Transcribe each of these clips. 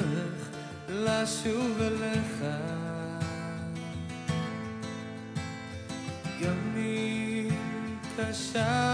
הדרך לשוב אליך. גם אם קשה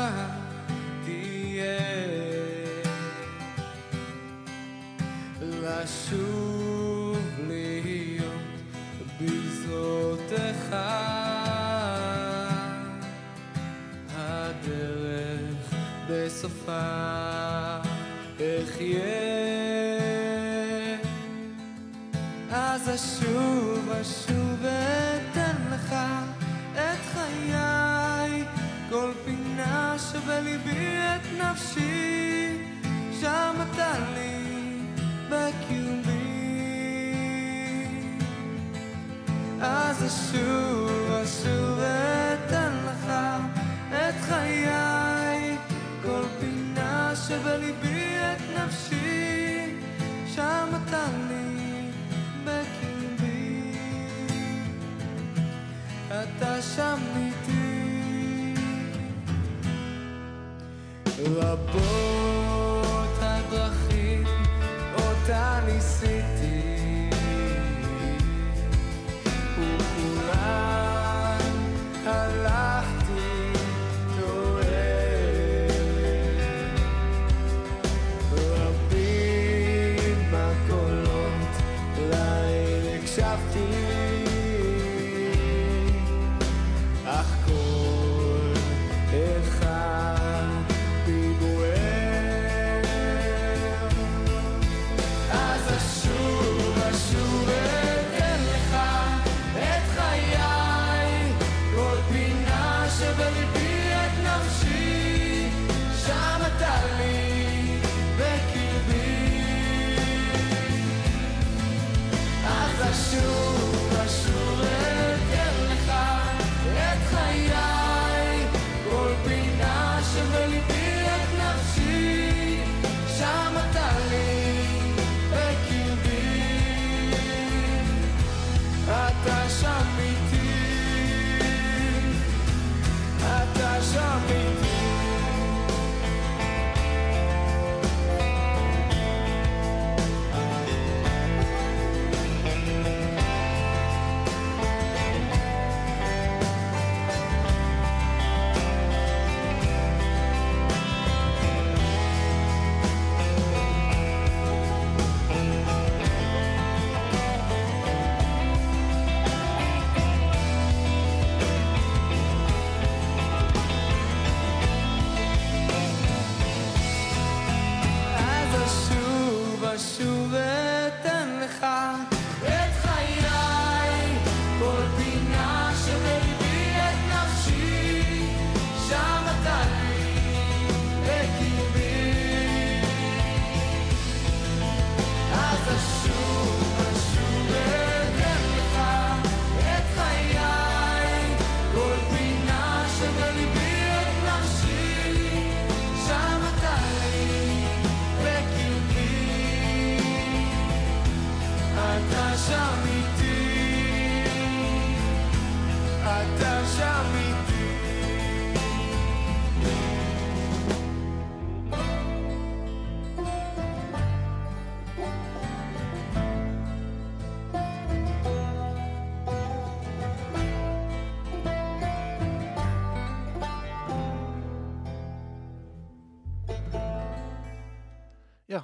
South Dean.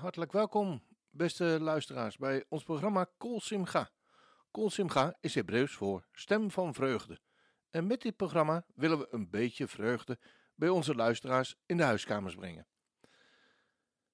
Hartelijk welkom, beste luisteraars, bij ons programma Kol Simcha. Kol Simcha is Hebreeuws voor stem van vreugde. En met dit programma willen we een beetje vreugde bij onze luisteraars in de huiskamers brengen.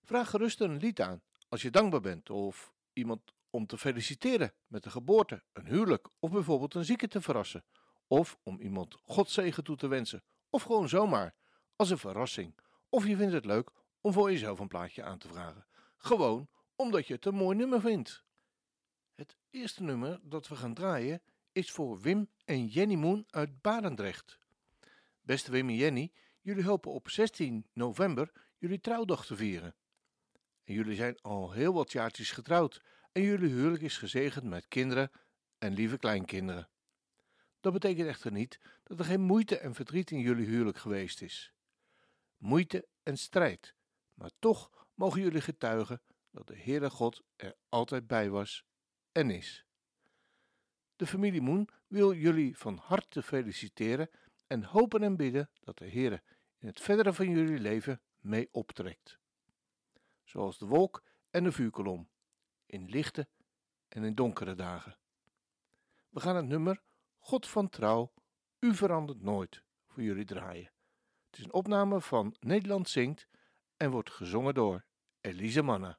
Vraag gerust een lied aan als je dankbaar bent of iemand om te feliciteren met een geboorte, een huwelijk of bijvoorbeeld een zieke te verrassen. Of om iemand Godzegen toe te wensen. Of gewoon zomaar als een verrassing. Of je vindt het leuk om voor jezelf een plaatje aan te vragen. Gewoon omdat je het een mooi nummer vindt. Het eerste nummer dat we gaan draaien is voor Wim en Jenny Moon uit Barendrecht. Beste Wim en Jenny, jullie hopen op 16 november jullie trouwdag te vieren. En jullie zijn al heel wat jaartjes getrouwd en jullie huwelijk is gezegend met kinderen en lieve kleinkinderen. Dat betekent echter niet dat er geen moeite en verdriet in jullie huwelijk geweest is. Moeite en strijd, maar toch mogen jullie getuigen dat de Heere God er altijd bij was en is. De familie Moen wil jullie van harte feliciteren en hopen en bidden dat de Heere in het verdere van jullie leven mee optrekt. Zoals de wolk en de vuurkolom, in lichte en in donkere dagen. We gaan het nummer God van trouw, u verandert nooit voor jullie draaien. Het is een opname van Nederland zingt en wordt gezongen door Elise Manner.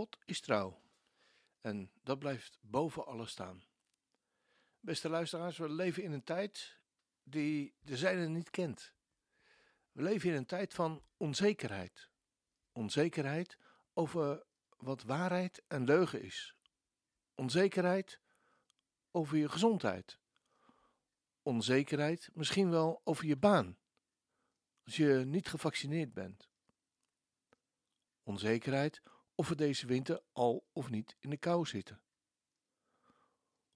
God is trouw. En dat blijft boven alles staan. Beste luisteraars, we leven in een tijd die de zijne niet kent. We leven in een tijd van onzekerheid. Onzekerheid over wat waarheid en leugen is. Onzekerheid over je gezondheid. Onzekerheid misschien wel over je baan. Als je niet gevaccineerd bent onzekerheid of we deze winter al of niet in de kou zitten.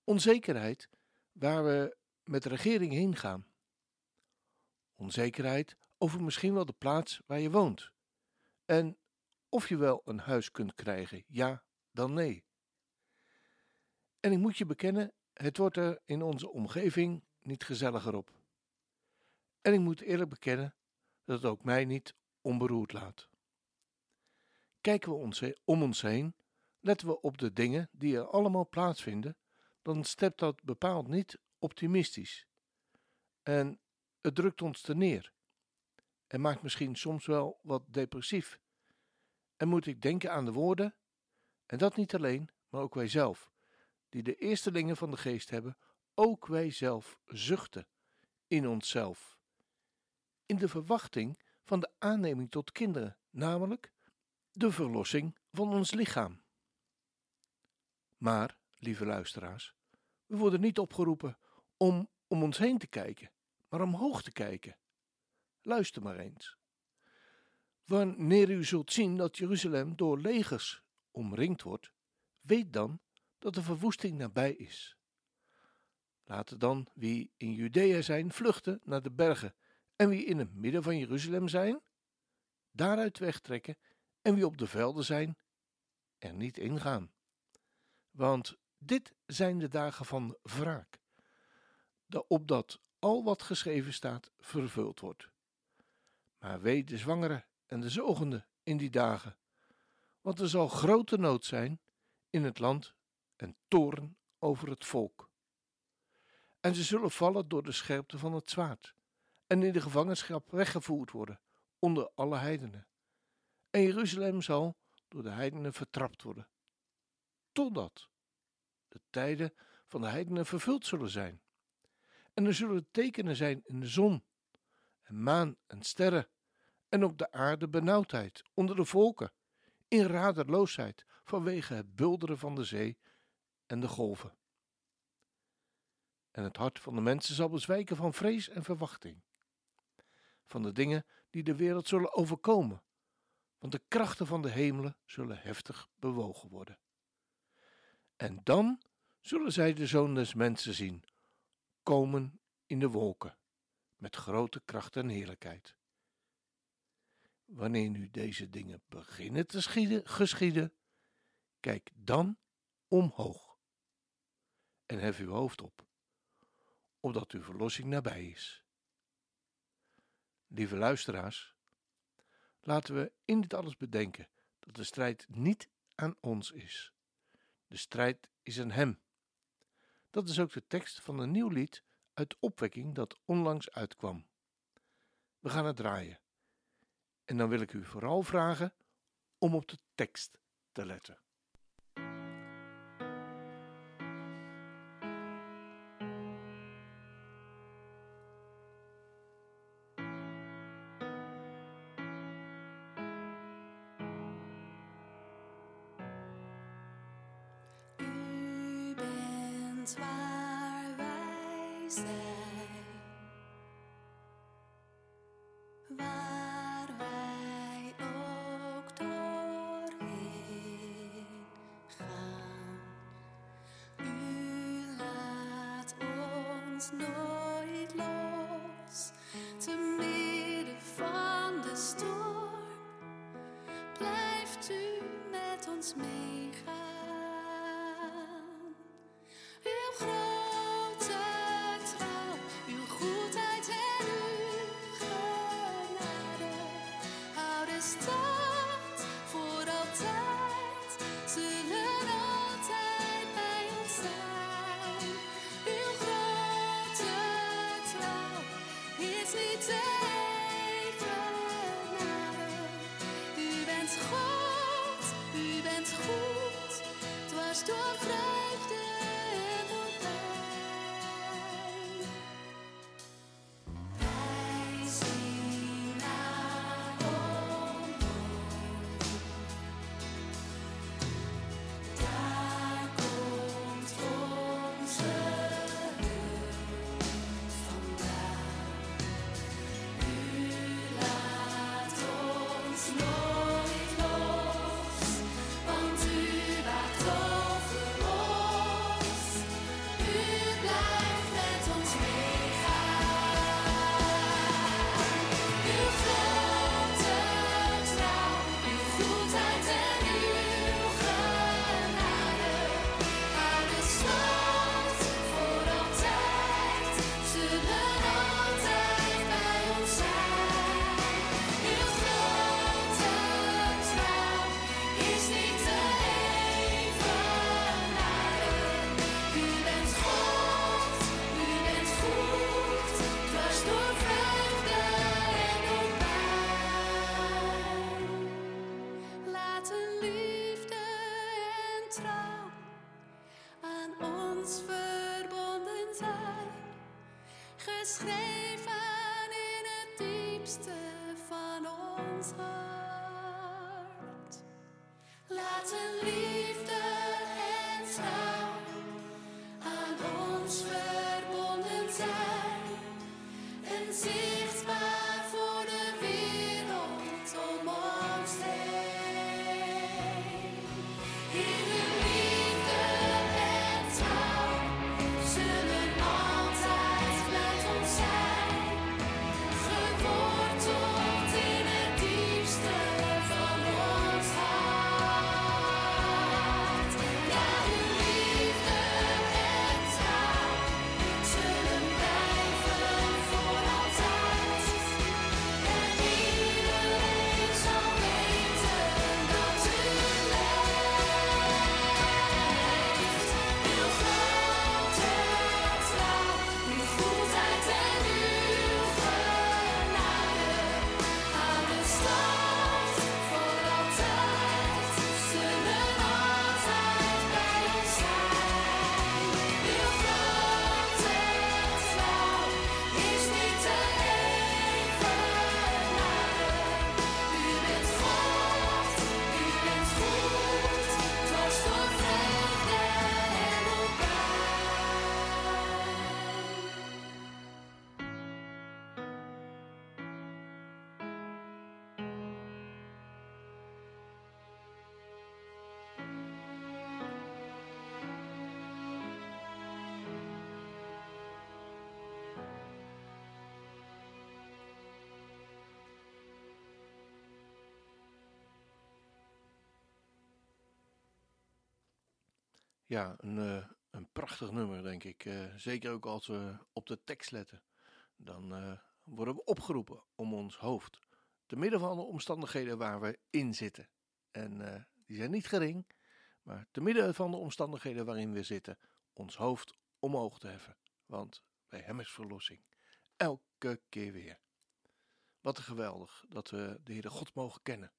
Onzekerheid waar we met de regering heen gaan. Onzekerheid over misschien wel de plaats waar je woont. En of je wel een huis kunt krijgen, ja dan nee. En ik moet je bekennen, het wordt er in onze omgeving niet gezelliger op. En ik moet eerlijk bekennen dat het ook mij niet onberoerd laat. Kijken we ons, om ons heen, Letten we op de dingen die er allemaal plaatsvinden, dan stemt dat bepaald niet optimistisch. En het drukt ons te neer. En maakt misschien soms wel wat depressief. En moet ik denken aan de woorden, en dat niet alleen, maar ook wij zelf, die de eerstelingen van de geest hebben, ook wij zelf zuchten in onszelf. In de verwachting van de aanneming tot kinderen, namelijk de verlossing van ons lichaam. Maar, lieve luisteraars, we worden niet opgeroepen om om ons heen te kijken, maar omhoog te kijken. Luister maar eens. Wanneer u zult zien dat Jeruzalem door legers omringd wordt, weet dan dat de verwoesting nabij is. Laten dan wie in Judea zijn vluchten naar de bergen, en wie in het midden van Jeruzalem zijn, daaruit wegtrekken, en wie op de velden zijn, er niet ingaan. Want dit zijn de dagen van wraak, opdat al wat geschreven staat vervuld wordt. Maar wee de zwangere en de zogende in die dagen, want er zal grote nood zijn in het land en toorn over het volk. En ze zullen vallen door de scherpte van het zwaard en in de gevangenschap weggevoerd worden onder alle heidenen. En Jeruzalem zal door de heidenen vertrapt worden, totdat de tijden van de heidenen vervuld zullen zijn. En er zullen tekenen zijn in de zon, en maan en sterren, en op de aarde benauwdheid onder de volken, in radeloosheid vanwege het bulderen van de zee en de golven. En het hart van de mensen zal bezwijken van vrees en verwachting, van de dingen die de wereld zullen overkomen, want de krachten van de hemelen zullen heftig bewogen worden. En dan zullen zij de zoon des mensen zien, komen in de wolken, met grote kracht en heerlijkheid. Wanneer nu deze dingen beginnen te schieden, geschieden, kijk dan omhoog en hef uw hoofd op, opdat uw verlossing nabij is. Lieve luisteraars, laten we in dit alles bedenken dat de strijd niet aan ons is. De strijd is aan Hem dat is ook de tekst van een nieuw lied uit opwekking dat onlangs uitkwam. We gaan het draaien. En dan wil ik u vooral vragen om op de tekst te letten. Ja, een, eh, een prachtig nummer, denk ik. Eh, zeker ook als we op de tekst letten. Dan eh, worden we opgeroepen om ons hoofd, te midden van de omstandigheden waar we in zitten. En die zijn niet gering, maar te midden van de omstandigheden waarin we zitten, ons hoofd omhoog te heffen. Want bij Hem is verlossing. Elke keer weer. Wat een geweldig dat we de Heere God mogen kennen.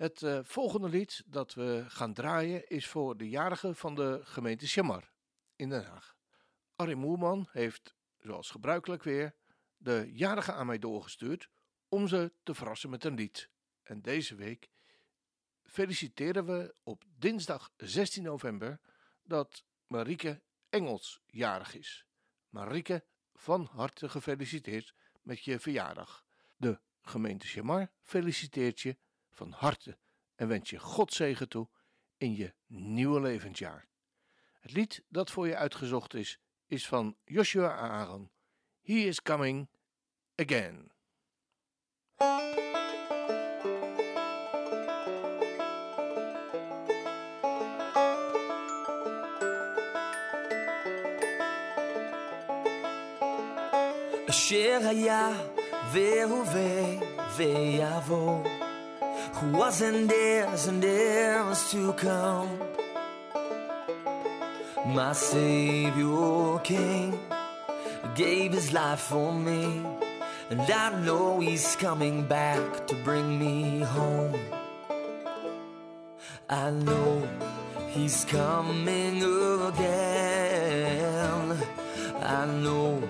Het eh, volgende lied dat we gaan draaien is voor de jarige van de gemeente Chamar in Den Haag. Arie Moerman heeft, zoals gebruikelijk weer, de jarige aan mij doorgestuurd om ze te verrassen met een lied. En deze week feliciteren we op dinsdag 16 november dat Marieke Engels jarig is. Marieke, van harte gefeliciteerd met je verjaardag. De gemeente Chamar feliciteert je van harte en wens je God zegen toe in je nieuwe levensjaar. Het lied dat voor je uitgezocht is, is van Joshua Aaron. He is coming again. אשר היה והווה ויבוא, Who wasn't is and is to come. My Savior King gave his life for me, and I know he's coming back to bring me home. I know he's coming again. I know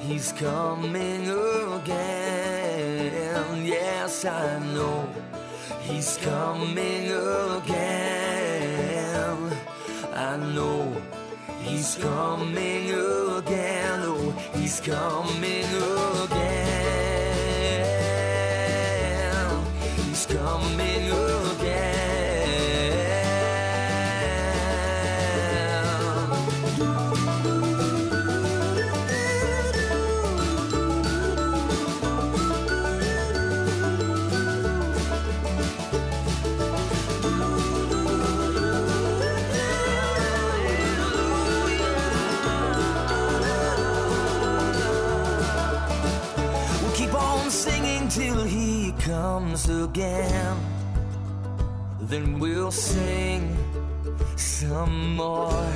he's coming again. Yes, I know he's coming again. I know he's coming again. Oh, he's coming again. Again. Then we'll sing some more.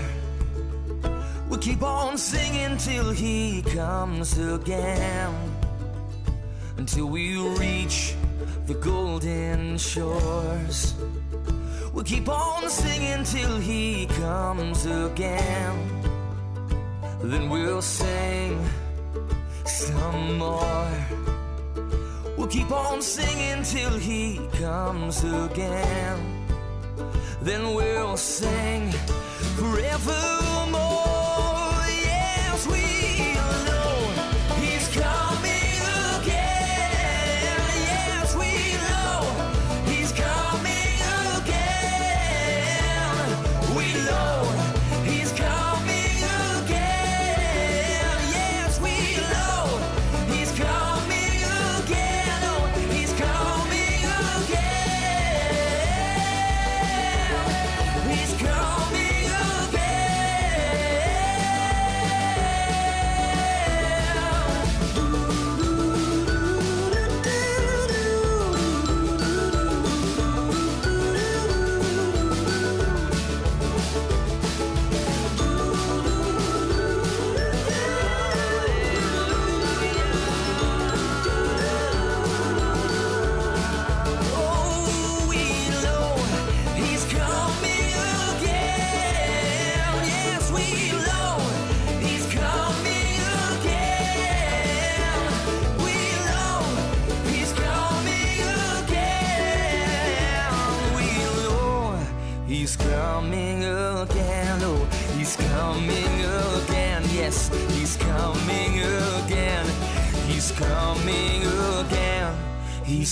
We'll keep on singing till he comes again. Until we reach the golden shores. We'll keep on singing till he comes again. Then we'll sing some more. Keep on singing till he comes again. Then we'll sing forevermore.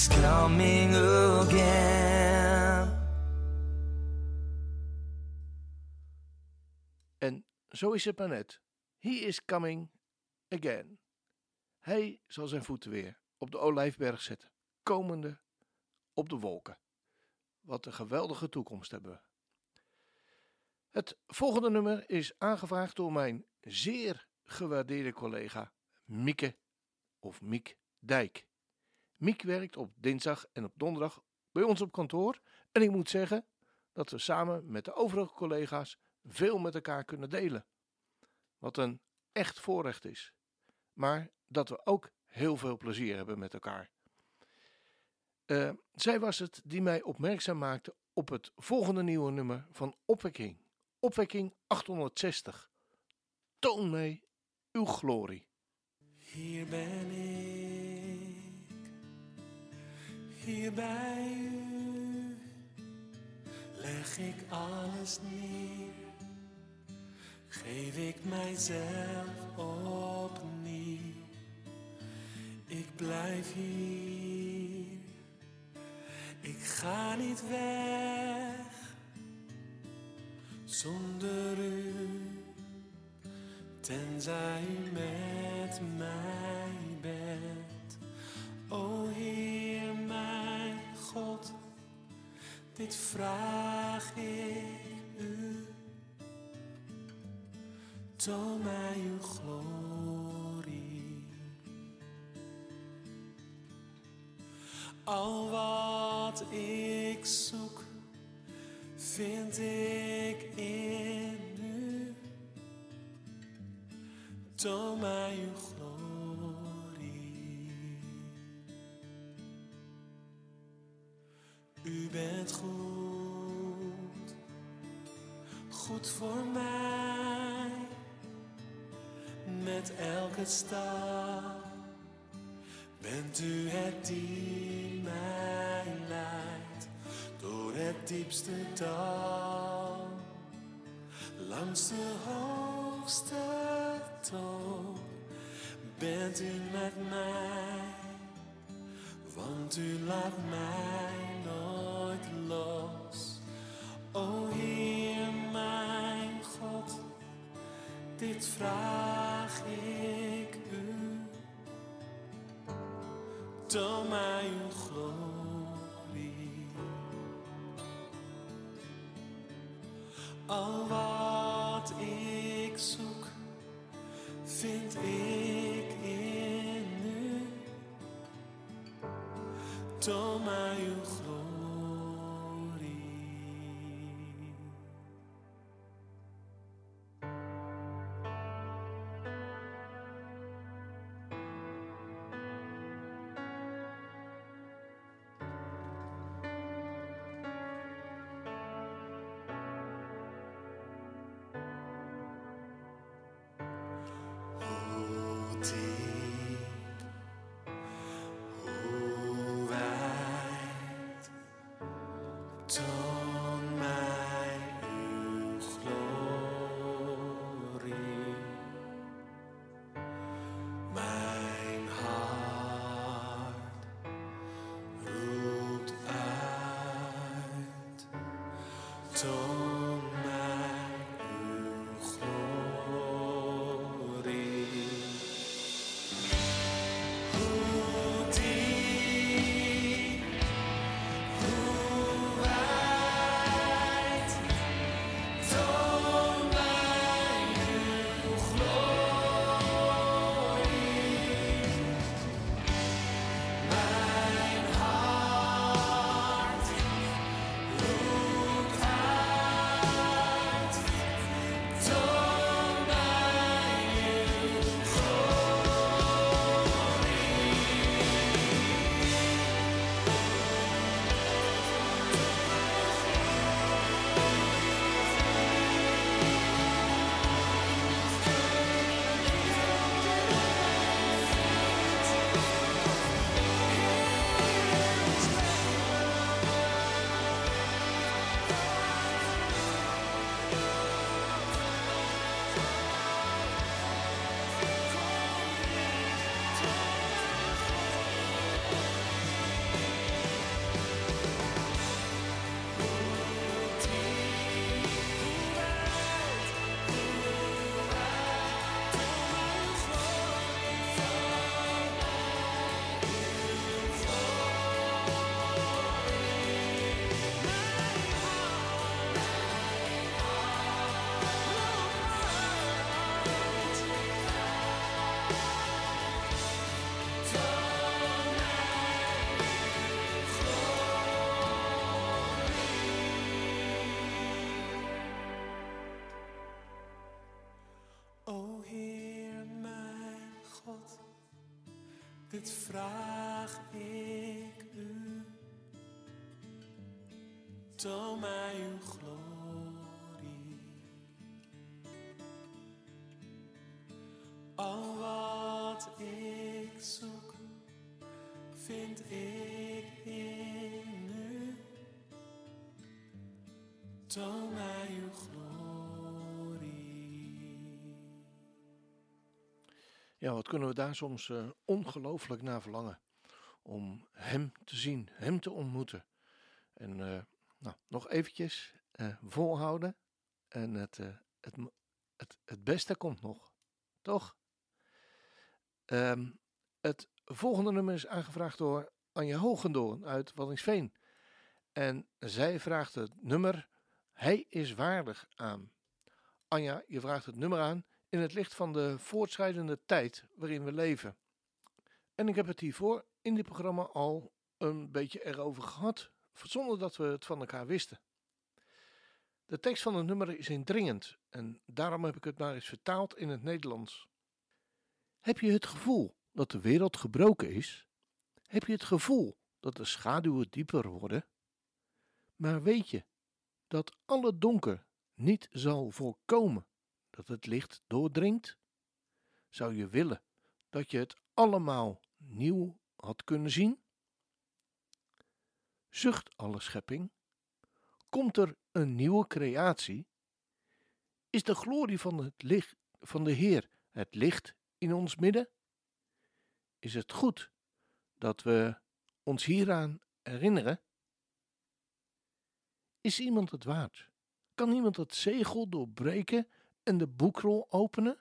Coming again. En zo is het maar net. He is coming again. Hij zal zijn voeten weer op de olijfberg zetten, komende op de wolken. Wat een geweldige toekomst hebben we. Het volgende nummer is aangevraagd door mijn zeer gewaardeerde collega Mieke of Miek Dijk. Miek werkt op dinsdag en op donderdag bij ons op kantoor en ik moet zeggen dat we samen met de overige collega's veel met elkaar kunnen delen. Wat een echt voorrecht is. Maar dat we ook heel veel plezier hebben met elkaar. Eh, zij was het die mij opmerkzaam maakte op het volgende nieuwe nummer van Opwekking. Opwekking 860. Toon mij uw glorie. Hier ben ik, hier bij u, leg ik alles neer, geef ik mijzelf opnieuw. Ik blijf hier, ik ga niet weg, zonder u. Tenzij u met mij bent, o Heer mijn God, dit vraag ik u. Toon mij uw glorie. Al wat ik zoek, vind ik in u. Toon mij uw glorie. U bent goed, goed voor mij. Met elke stap bent u het die mij leidt door het diepste dal langs de hoogste top bent u met mij, want u laat mij dit vraag ik u. Toon mij uw glorie. Al wat ik zoek, vind ik in u. Toon mij uw glorie. Toon O Heer mijn God, dit vraag ik u. Toon mij uw glorie. Al wat ik zoek, vind ik in u. Toon mij Wat kunnen we daar soms eh, ongelooflijk naar verlangen. Om hem te zien, hem te ontmoeten. En eh, nou, nog eventjes eh, volhouden. En het, het, het, het beste komt nog. Toch? Ehm, het volgende nummer is aangevraagd door Anja Hogendoorn uit Waddingsveen. En zij vraagt het nummer Hij is waardig aan. Anja, je vraagt het nummer aan in het licht van de voortschrijdende tijd waarin we leven. En ik heb het hiervoor in dit programma al een beetje erover gehad, zonder dat we het van elkaar wisten. De tekst van het nummer is indringend en daarom heb ik het maar eens vertaald in het Nederlands. Heb je het gevoel dat de wereld gebroken is? Heb je het gevoel dat de schaduwen dieper worden? Maar weet je dat alle donker niet zal voorkomen dat het licht doordringt? Zou je willen dat je het allemaal nieuw had kunnen zien? Zucht alle schepping? Komt er een nieuwe creatie? Is de glorie van het licht van de Heer het licht in ons midden? Is het goed dat we ons hieraan herinneren? Is iemand het waard? Kan iemand het zegel doorbreken en de boekrol openen?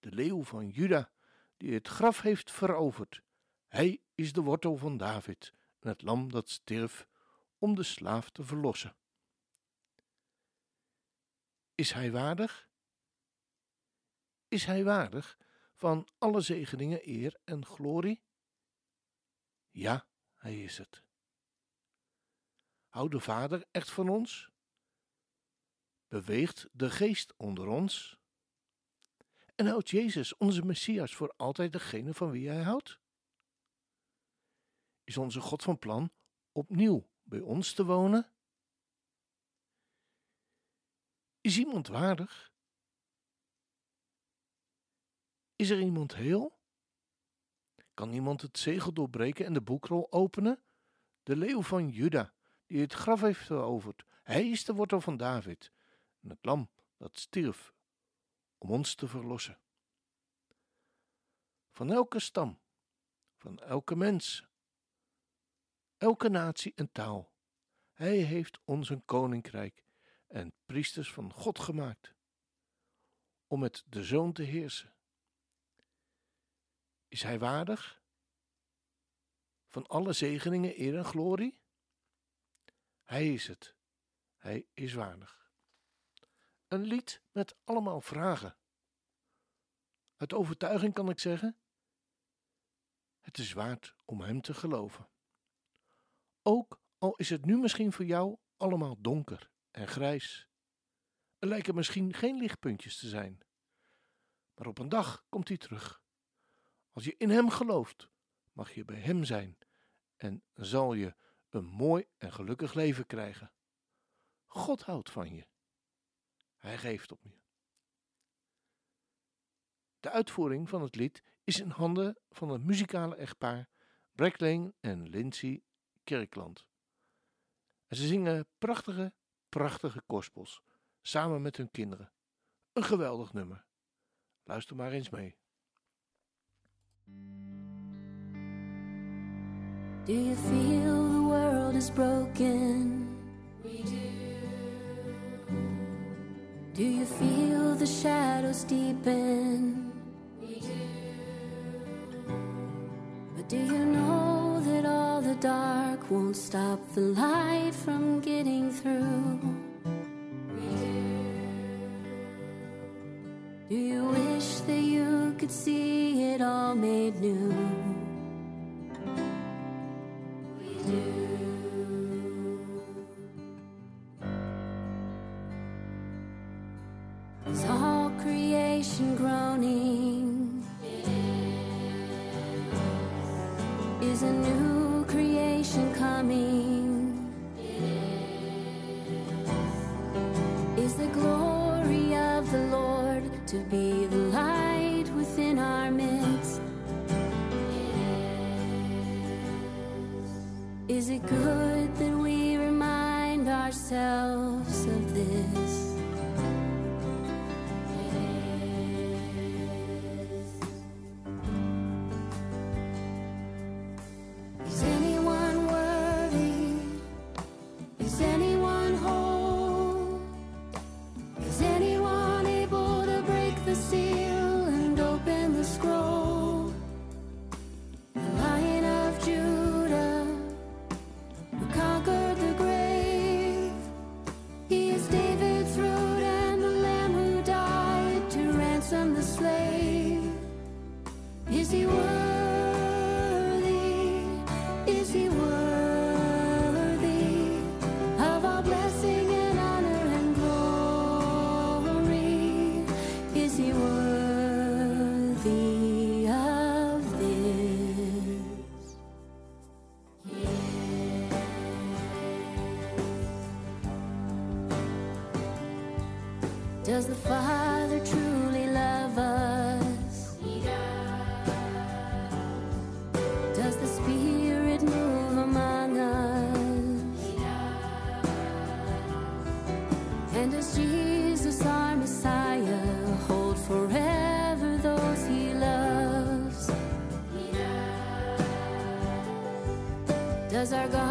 De leeuw van Juda, die het graf heeft veroverd. Hij is de wortel van David en het lam dat stierf om de slaaf te verlossen. Is hij waardig? Is hij waardig van alle zegeningen, eer en glorie? Ja, hij is het. Houdt de Vader echt van ons? Beweegt de Geest onder ons? En houdt Jezus, onze Messias, voor altijd degene van wie hij houdt? Is onze God van plan opnieuw bij ons te wonen? Is iemand waardig? Is er iemand heel? Kan iemand het zegel doorbreken en de boekrol openen? De leeuw van Juda, die het graf heeft veroverd. Hij is de wortel van David en het lam dat stierf om ons te verlossen. Van elke stam, van elke mens, elke natie en taal. Hij heeft ons een koninkrijk en priesters van God gemaakt, om met de Zoon te heersen. Is hij waardig? Van alle zegeningen, eer en glorie? Hij is het. Hij is waardig. Een lied met allemaal vragen. Uit overtuiging kan ik zeggen: het is waard om hem te geloven. Ook al is het nu misschien voor jou allemaal donker en grijs. Er lijken misschien geen lichtpuntjes te zijn. Maar op een dag komt hij terug. Als je in hem gelooft, mag je bij hem zijn en zal je een mooi en gelukkig leven krijgen. God houdt van je. Hij geeft op je. De uitvoering van het lied is in handen van het muzikale echtpaar Brecklane en Lindsay Kerkland. En ze zingen prachtige, prachtige gospels samen met hun kinderen. Een geweldig nummer. Luister maar eens mee. Do you feel the world is broken? We do. Do you feel the shadows deepen? We do. But do you know that all the dark won't stop the light from getting through? We do. Do you wish that you could see it all made new? Does the Father truly love us? He does. Does the Spirit move among us? He does. And does Jesus, our Messiah, hold forever those he loves? He does. Does our God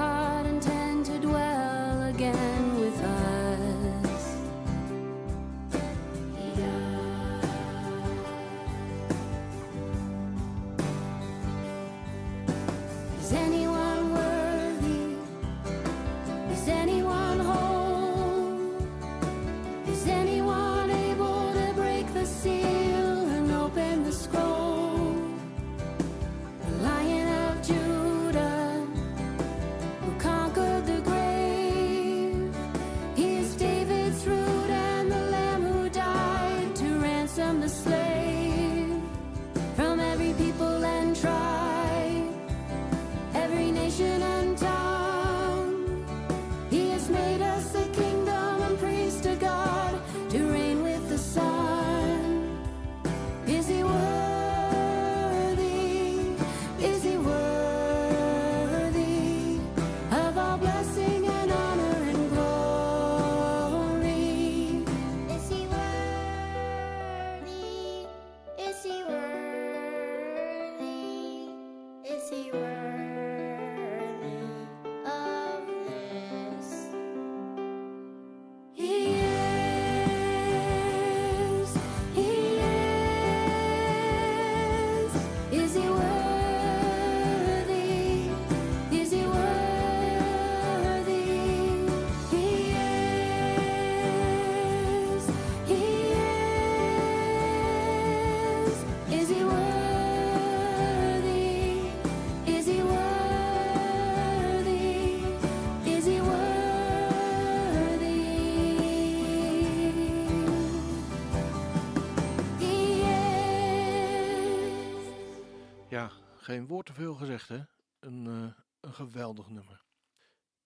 Geen woord te veel gezegd, hè? Een, eh, een geweldig nummer.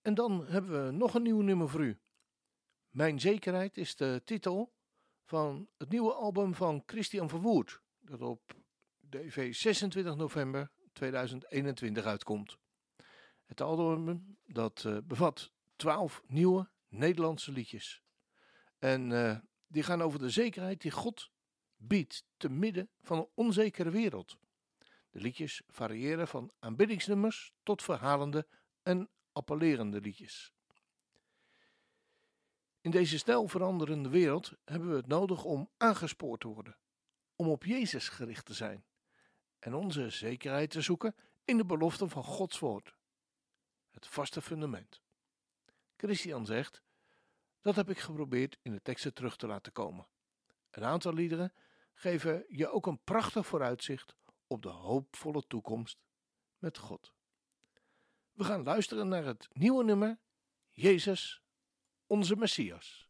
En dan hebben we nog een nieuw nummer voor u. Mijn zekerheid is de titel van het nieuwe album van Christian Verwoerd, dat op DV 26 november 2021 uitkomt. Het album dat eh, bevat 12 nieuwe Nederlandse liedjes. En eh, die gaan over de zekerheid die God biedt te midden van een onzekere wereld. De liedjes variëren van aanbiddingsnummers tot verhalende en appellerende liedjes. In deze snel veranderende wereld hebben we het nodig om aangespoord te worden, om op Jezus gericht te zijn en onze zekerheid te zoeken in de beloften van Gods woord, het vaste fundament. Christian zegt: Dat heb ik geprobeerd in de teksten terug te laten komen. Een aantal liederen geven je ook een prachtig vooruitzicht op de hoopvolle toekomst met God. We gaan luisteren naar het nieuwe nummer Jezus, onze Messias.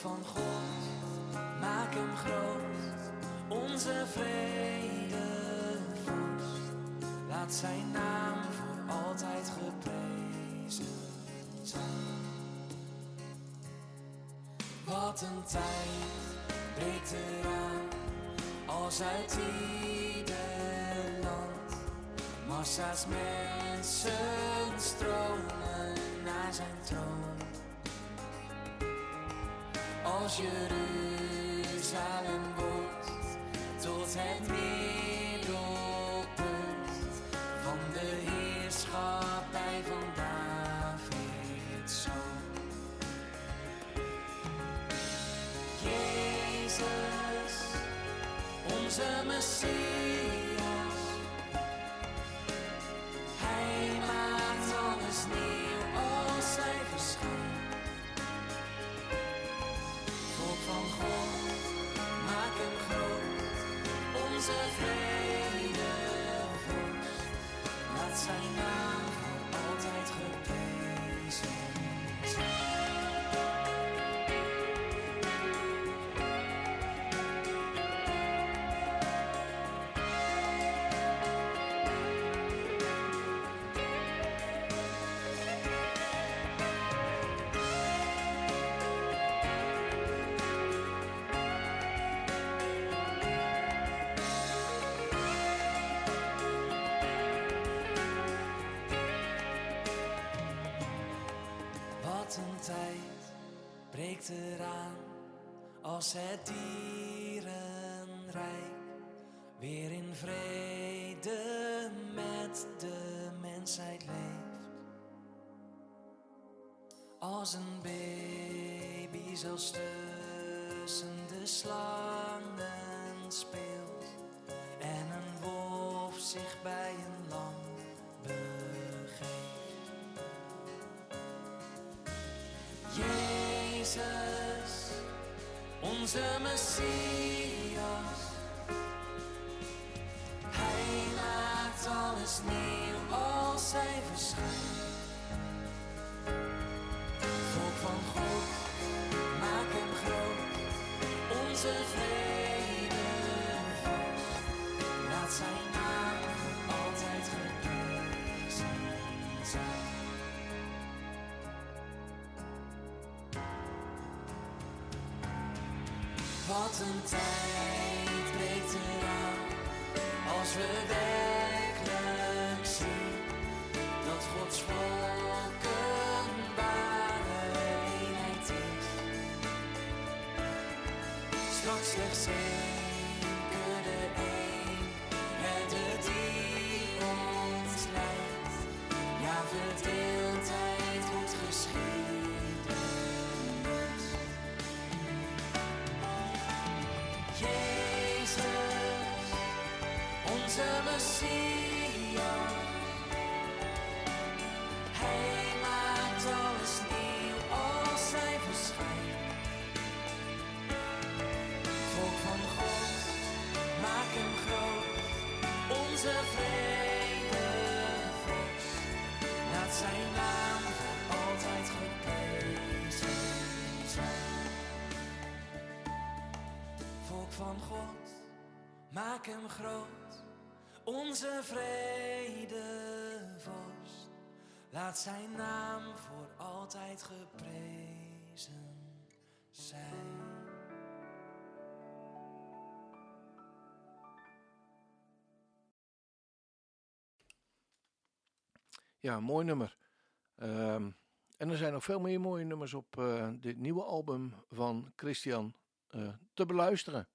Van God, maak hem groot, onze vredevorst. Laat zijn naam voor altijd geprezen zijn. Wat een tijd breekt eraan als uit ieder land massa's mensen stromen naar zijn troon. Als Jeruzalem als het dierenrijk weer in vrede met de mensheid leeft. Als een baby zelfs tussen de slangen speelt en een wolf zich bij Onze Messias. Hij maakt alles nieuw als hij verschijnt. Volk van God, maak hem groot, onze Wat een tijd breekt eraan als we werkelijk zien dat Gods ware eenheid is. Straks slechts zeker van God, maak hem groot, onze vredevorst. Laat zijn naam voor altijd geprezen zijn. Ja, mooi nummer. Ehm, en er zijn nog veel meer mooie nummers op eh, dit nieuwe album van Christian eh, te beluisteren.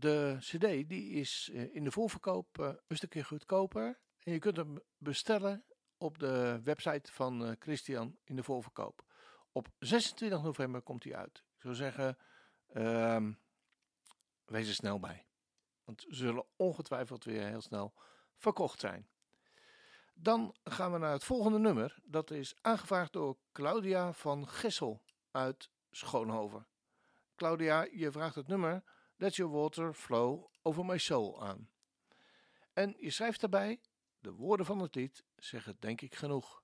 De CD die is eh, in de voorverkoop eh, een stukje goedkoper. En je kunt hem bestellen op de website van eh, Christian in de voorverkoop. Op 26 november komt hij uit. Ik zou zeggen, ehm, wees er snel bij. Want ze zullen ongetwijfeld weer heel snel verkocht zijn. Dan gaan we naar het volgende nummer. Dat is aangevraagd door Claudia van Gessel uit Schoonhoven. Claudia, je vraagt het nummer Let Your Water Flow Over My Soul aan. En je schrijft daarbij, de woorden van het lied zeggen denk ik genoeg.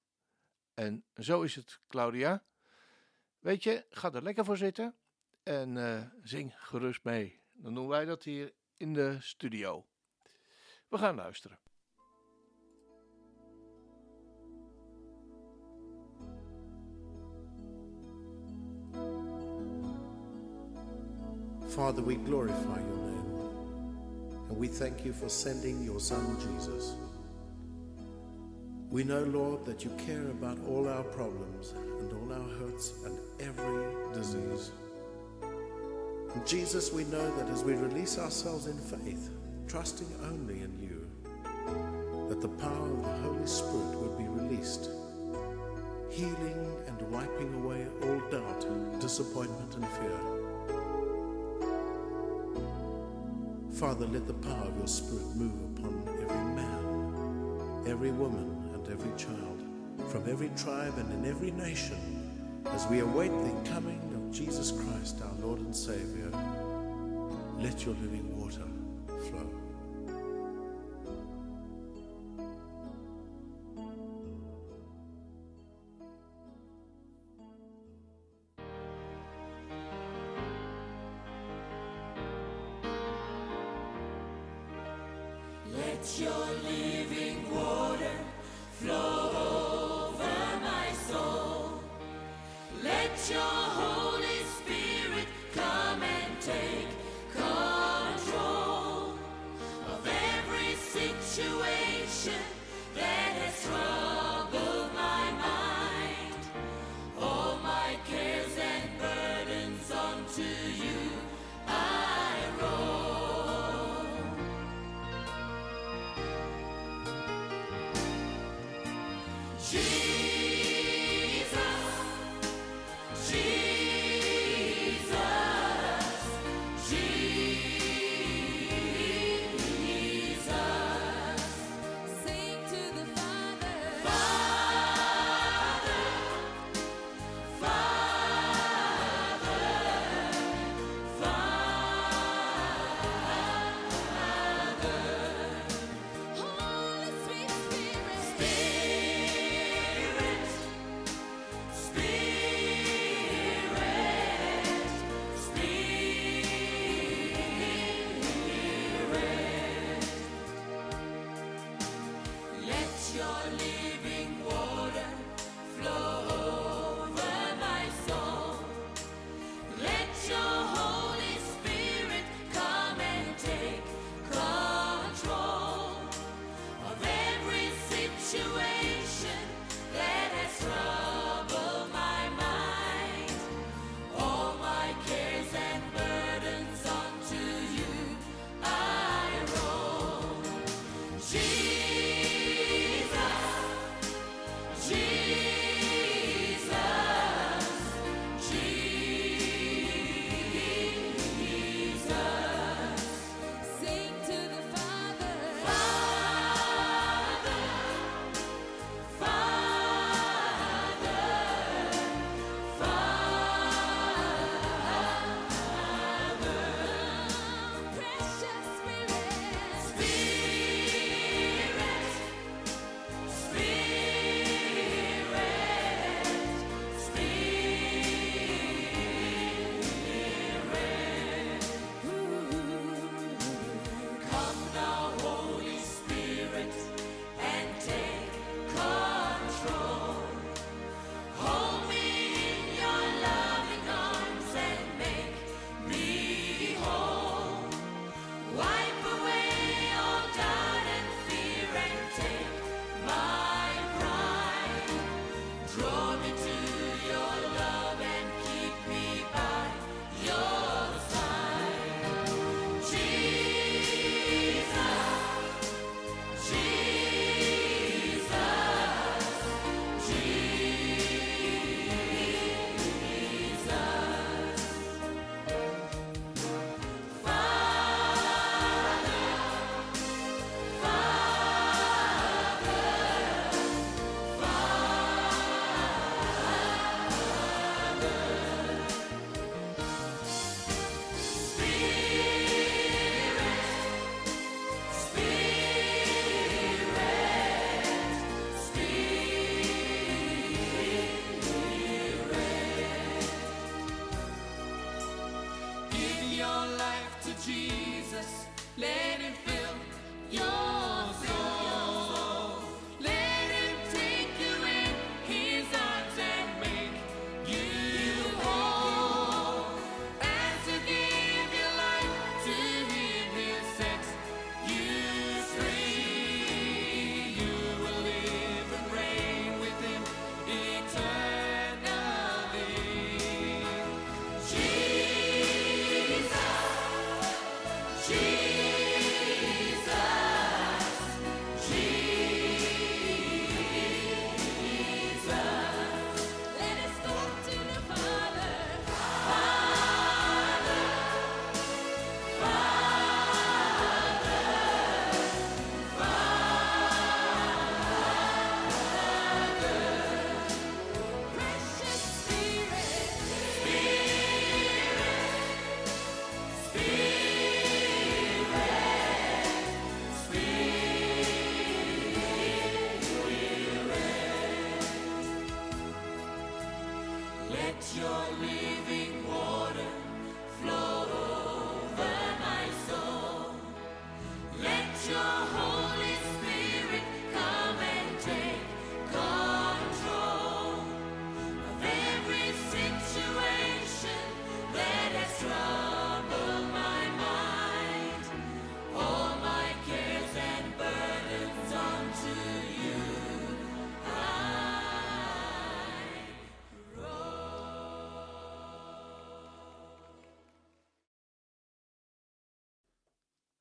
En zo is het, Claudia. Weet je, ga er lekker voor zitten en eh, zing gerust mee. Dan doen wij dat hier in de studio. We gaan luisteren. Father, we glorify your name and we thank you for sending your Son Jesus. We know, Lord, that you care about all our problems and all our hurts and every disease. And Jesus, we know that as we release ourselves in faith, trusting only in you, that the power of the Holy Spirit would be released, healing and wiping away all doubt, disappointment, and fear. Father, let the power of your Spirit move upon every man, every woman, and every child, from every tribe and in every nation, as we await the coming of Jesus Christ, our Lord and Savior. Let your living Draw me to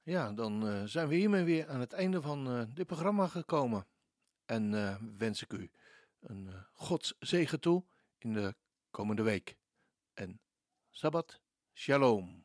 Ja, dan eh, zijn we hiermee weer aan het einde van eh, dit programma gekomen. En eh, wens ik u een Gods zegen toe in de komende week. En Sabbat Shalom.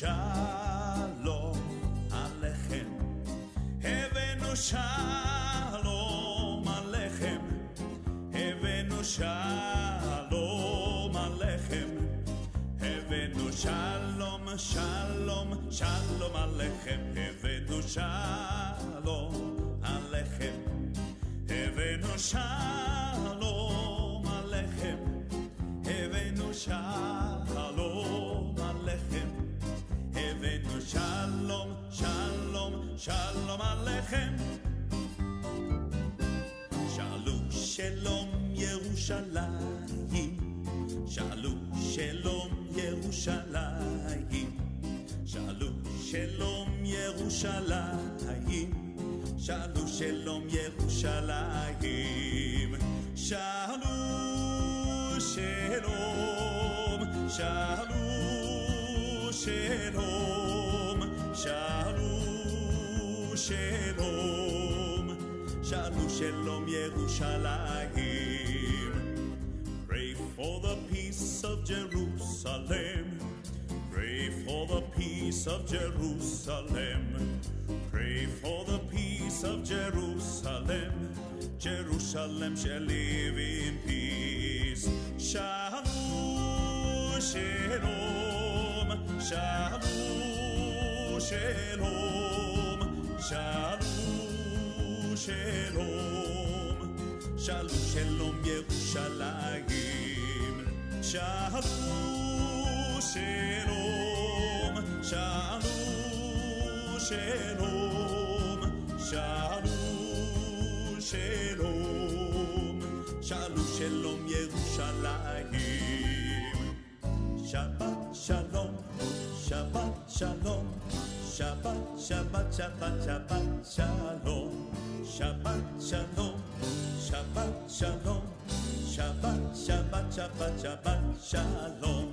shalom alechem. Evenu shalom alechem. Evenu shalom alechem. Evenu shalom, shalom, shalom alechem. Evenu shalom alechem. Evenu shalom. ירושלים, שאלו שלום ירושלים, שאלו שלום ירושלים, שאלו שלום ירושלים, שאלו שלום, שאלו שלום, שאלו שלום, שאלו שלום ירושלים. Peace of Jerusalem. Pray for the peace of Jerusalem. Jerusalem shall live in peace. Shalom, shalom, shalom, shalom, shalom, shalom, shalom, shalom, Yerushalayim. Shalom, shalom, shalom, shalom, shalom, shalom, shalom, shalom, Yerushalayim. Shabbat shalom, Shabbat shalom, Shabbat, Shabbat, Shabbat, Shabbat shalom, Shabbat shalom, Shabbat shalom, Shabbat, Shabbat, Shabbat, Shabbat shalom.